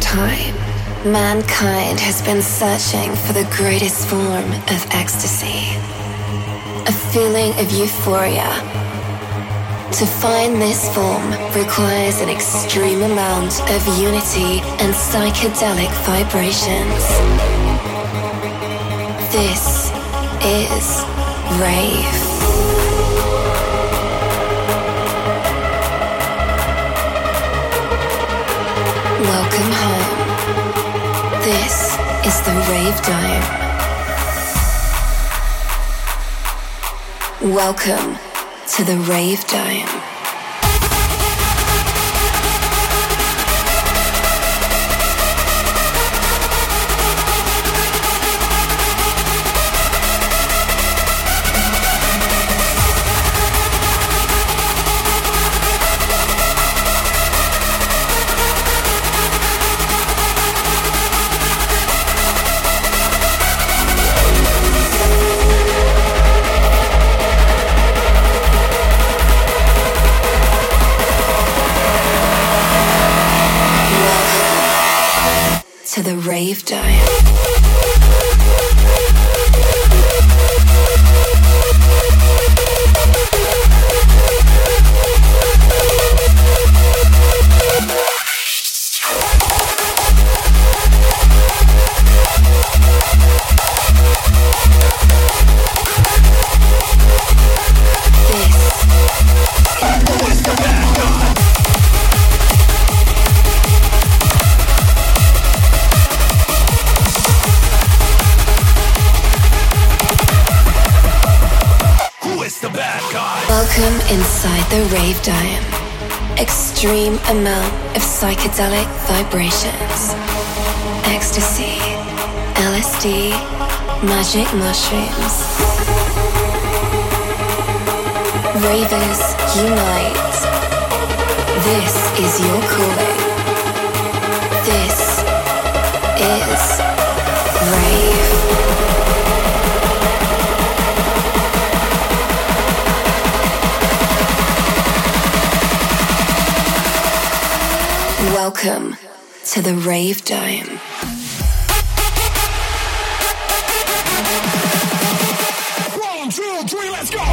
Time, mankind has been searching for the greatest form of ecstasy. A feeling of euphoria. To find this form requires an extreme amount of unity and psychedelic vibrations. This is rave. Welcome home. This is the Rave Dome. Welcome to the Rave Dome. Psychedelic vibrations. Ecstasy, LSD, magic mushrooms. Ravers unite. This is your calling. This is rave. Welcome to the Rave Dome. One, two, three, let's go!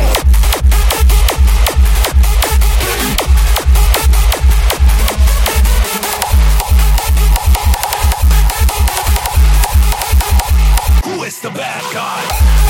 Who is the bad guy?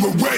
terrorist.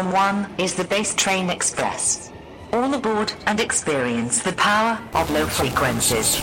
Platform 1 is the Bass Train Express. All aboard and experience the power of low frequencies.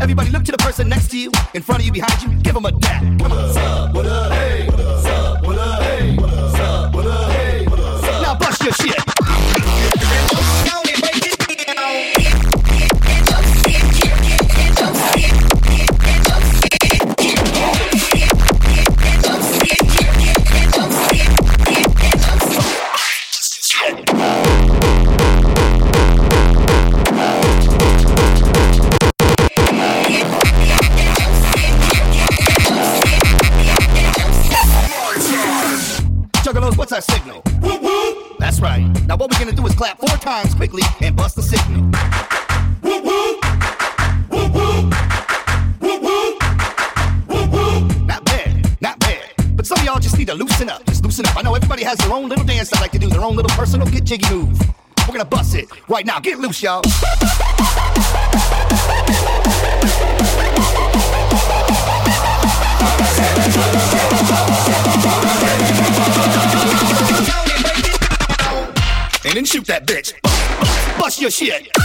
everybody has their own little dance I like to do, their own little personal get jiggy move. We're gonna bust it right now. Get loose, y'all. And then shoot that bitch. Bust your shit.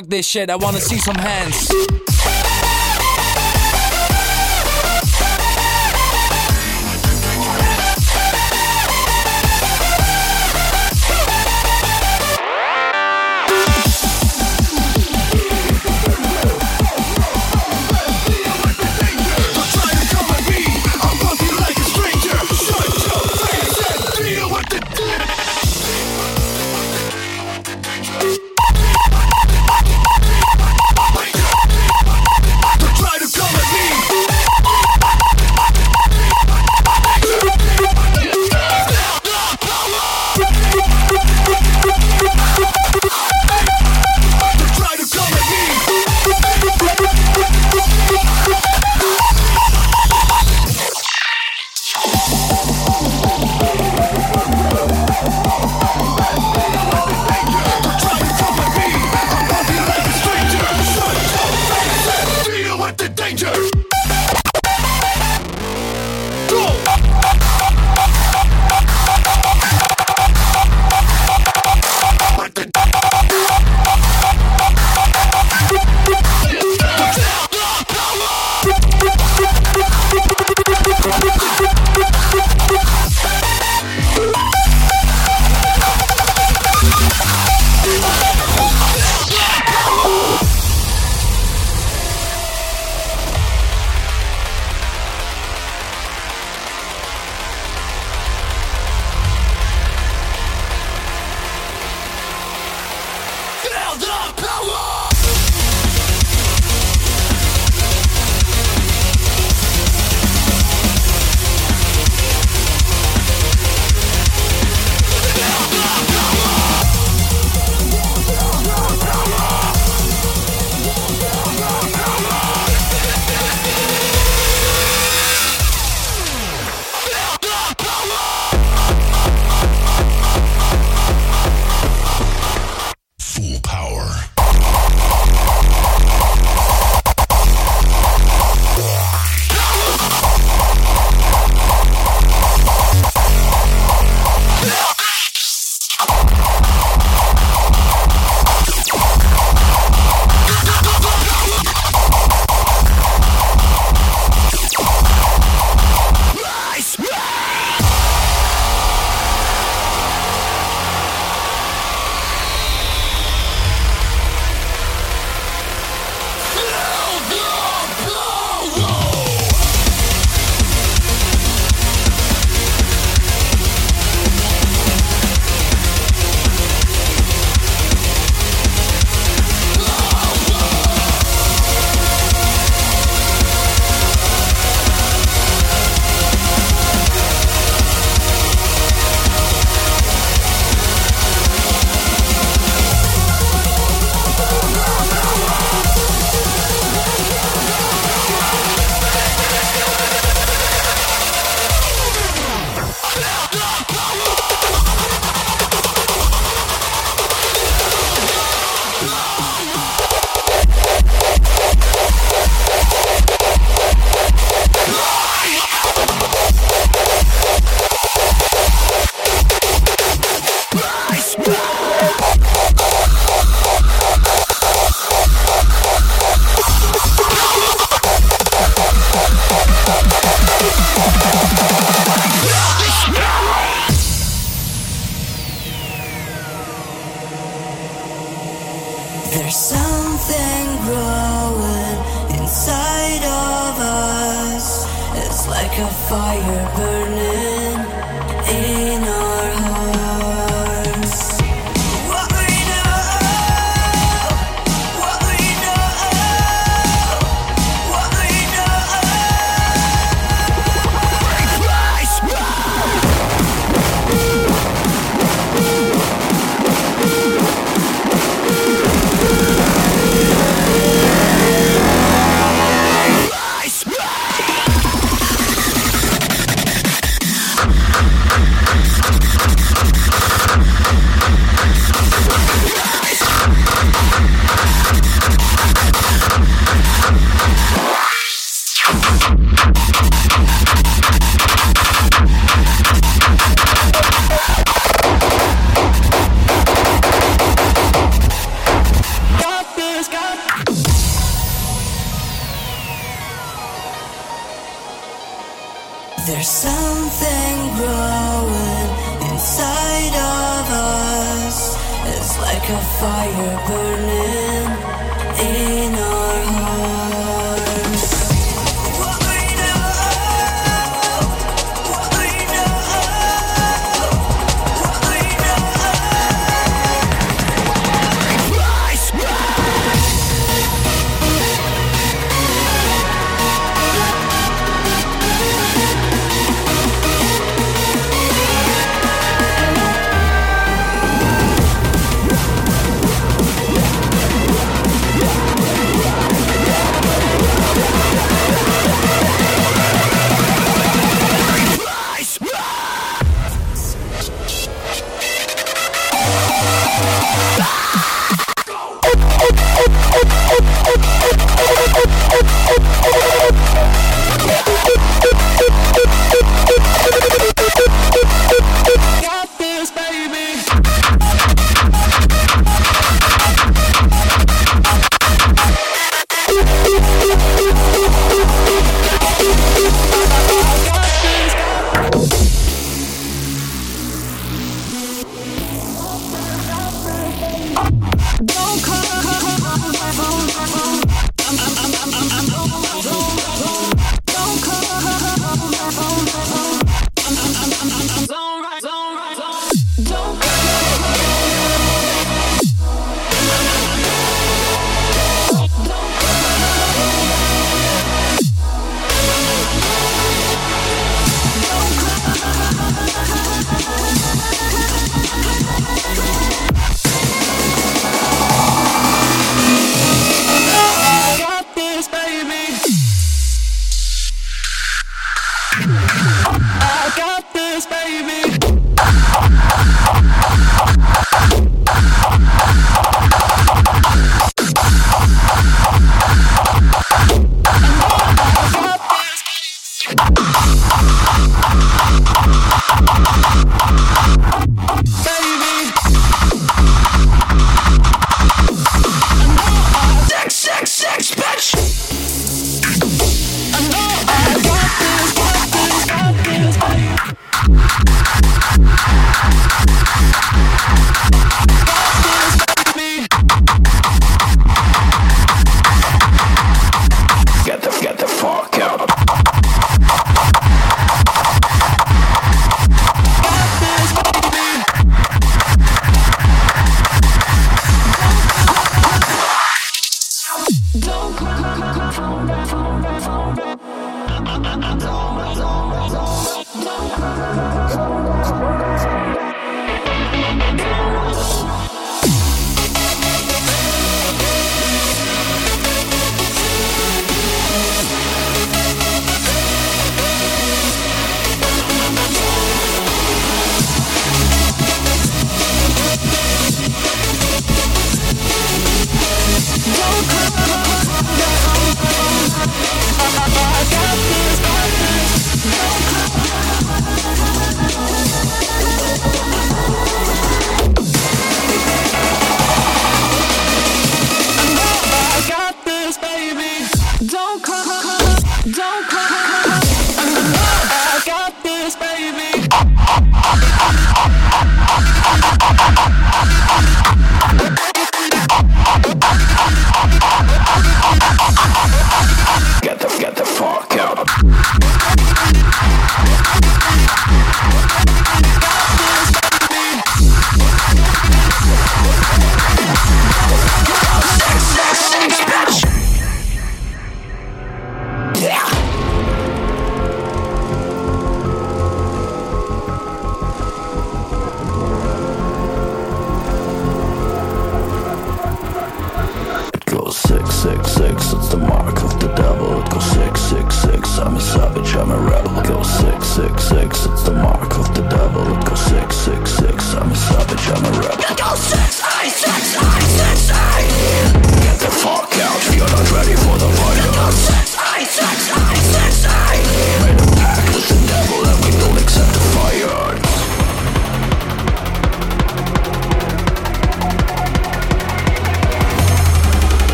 Fuck this shit, I wanna see some hands.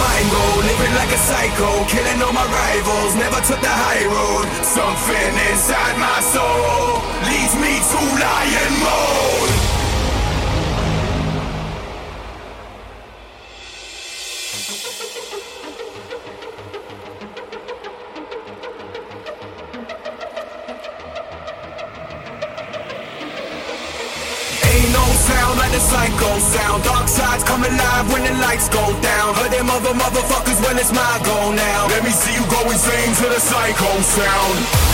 mind go Living like a psycho, killing all my rivals Never took the high road. Something inside my soul Leads me to lion mode sides come alive when the lights go down. Heard them other motherfuckers when it's my go now. Let me see you go insane to the psycho sound.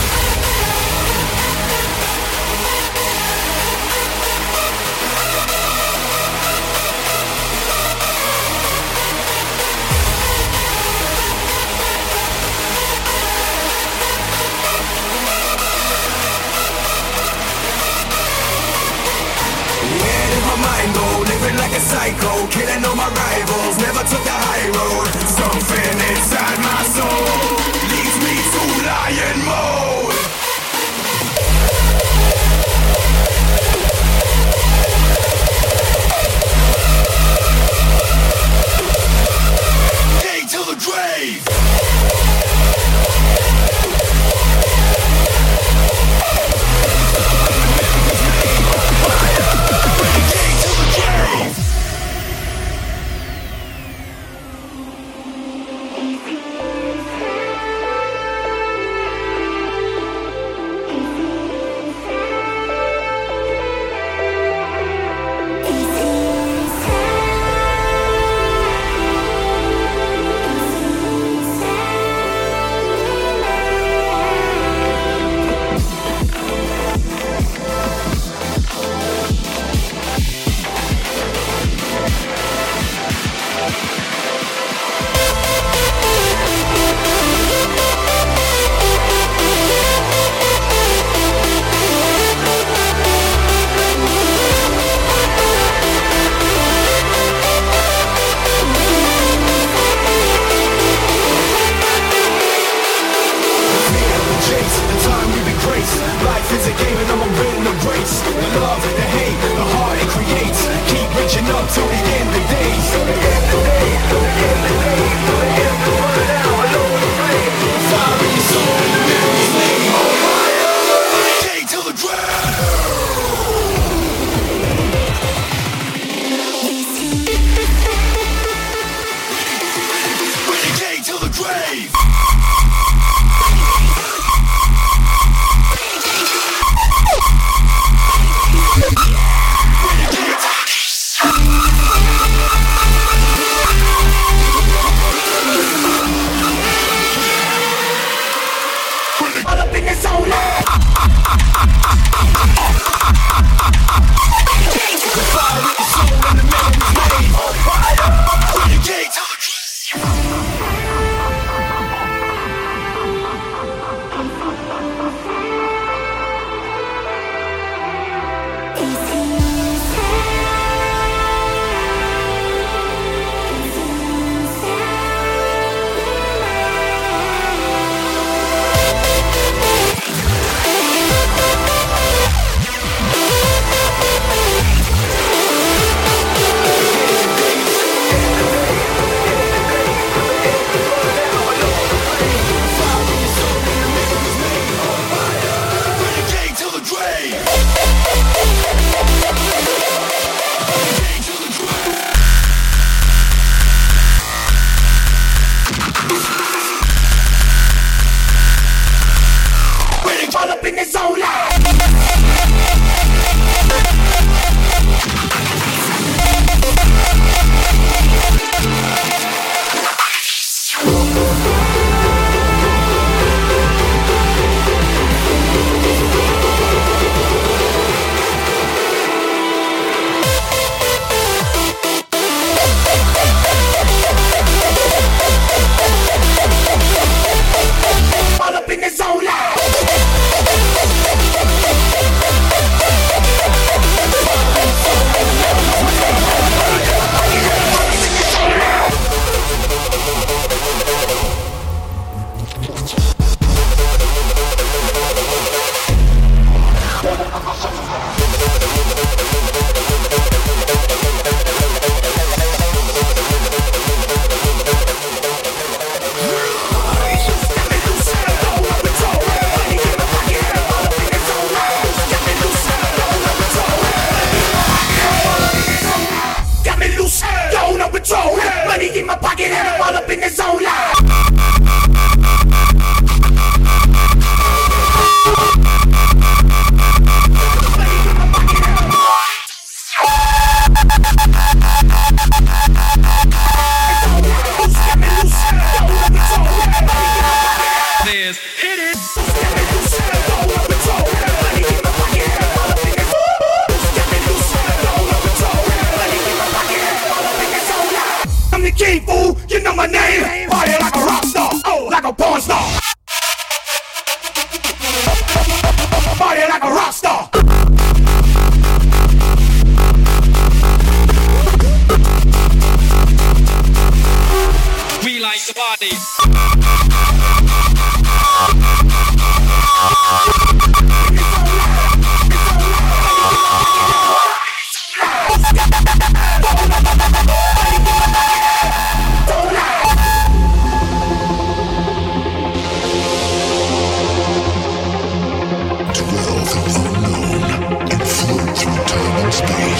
A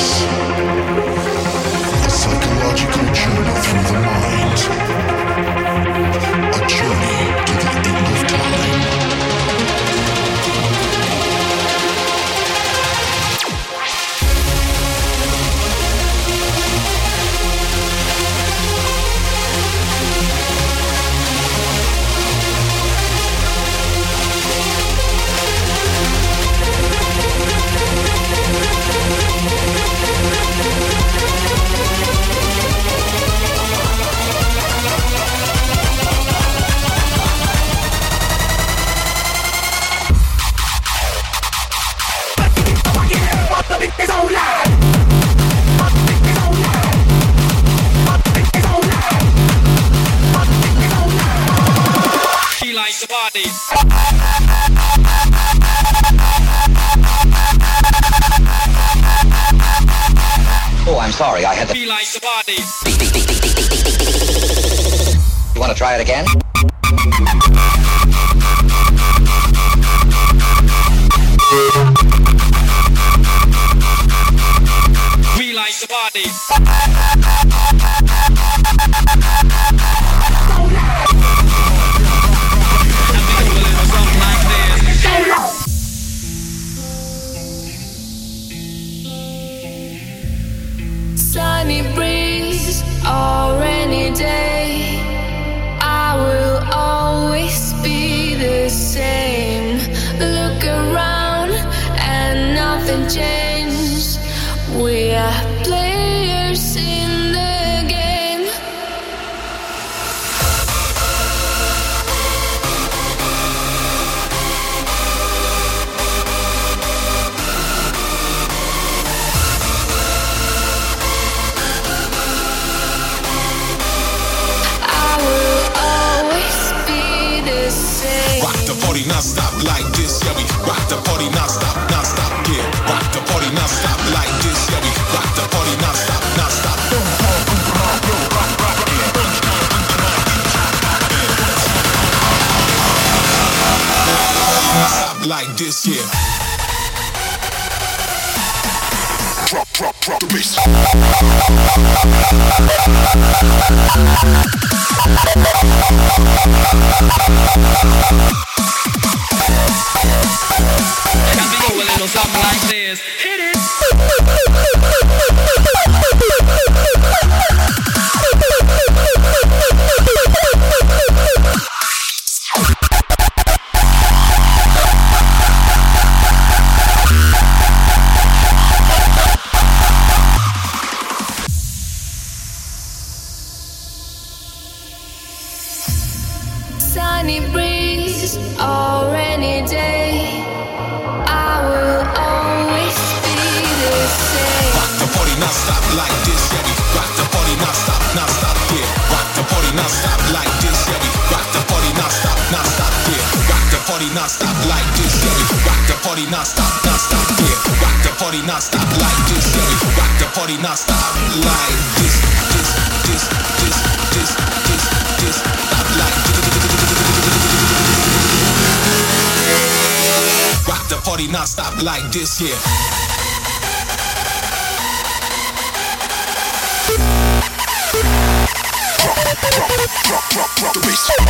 psychological journey through the mind. A journey. non-stop like this, yeah, we rock the party non-stop, non-stop, yeah, rock the party non-stop like this, yeah, we rock the party not stop, non-stop. Stop like this, yeah. Drop, drop, drop the bass. Hit it. like this here. Drop, drop, drop, drop, drop, the bass.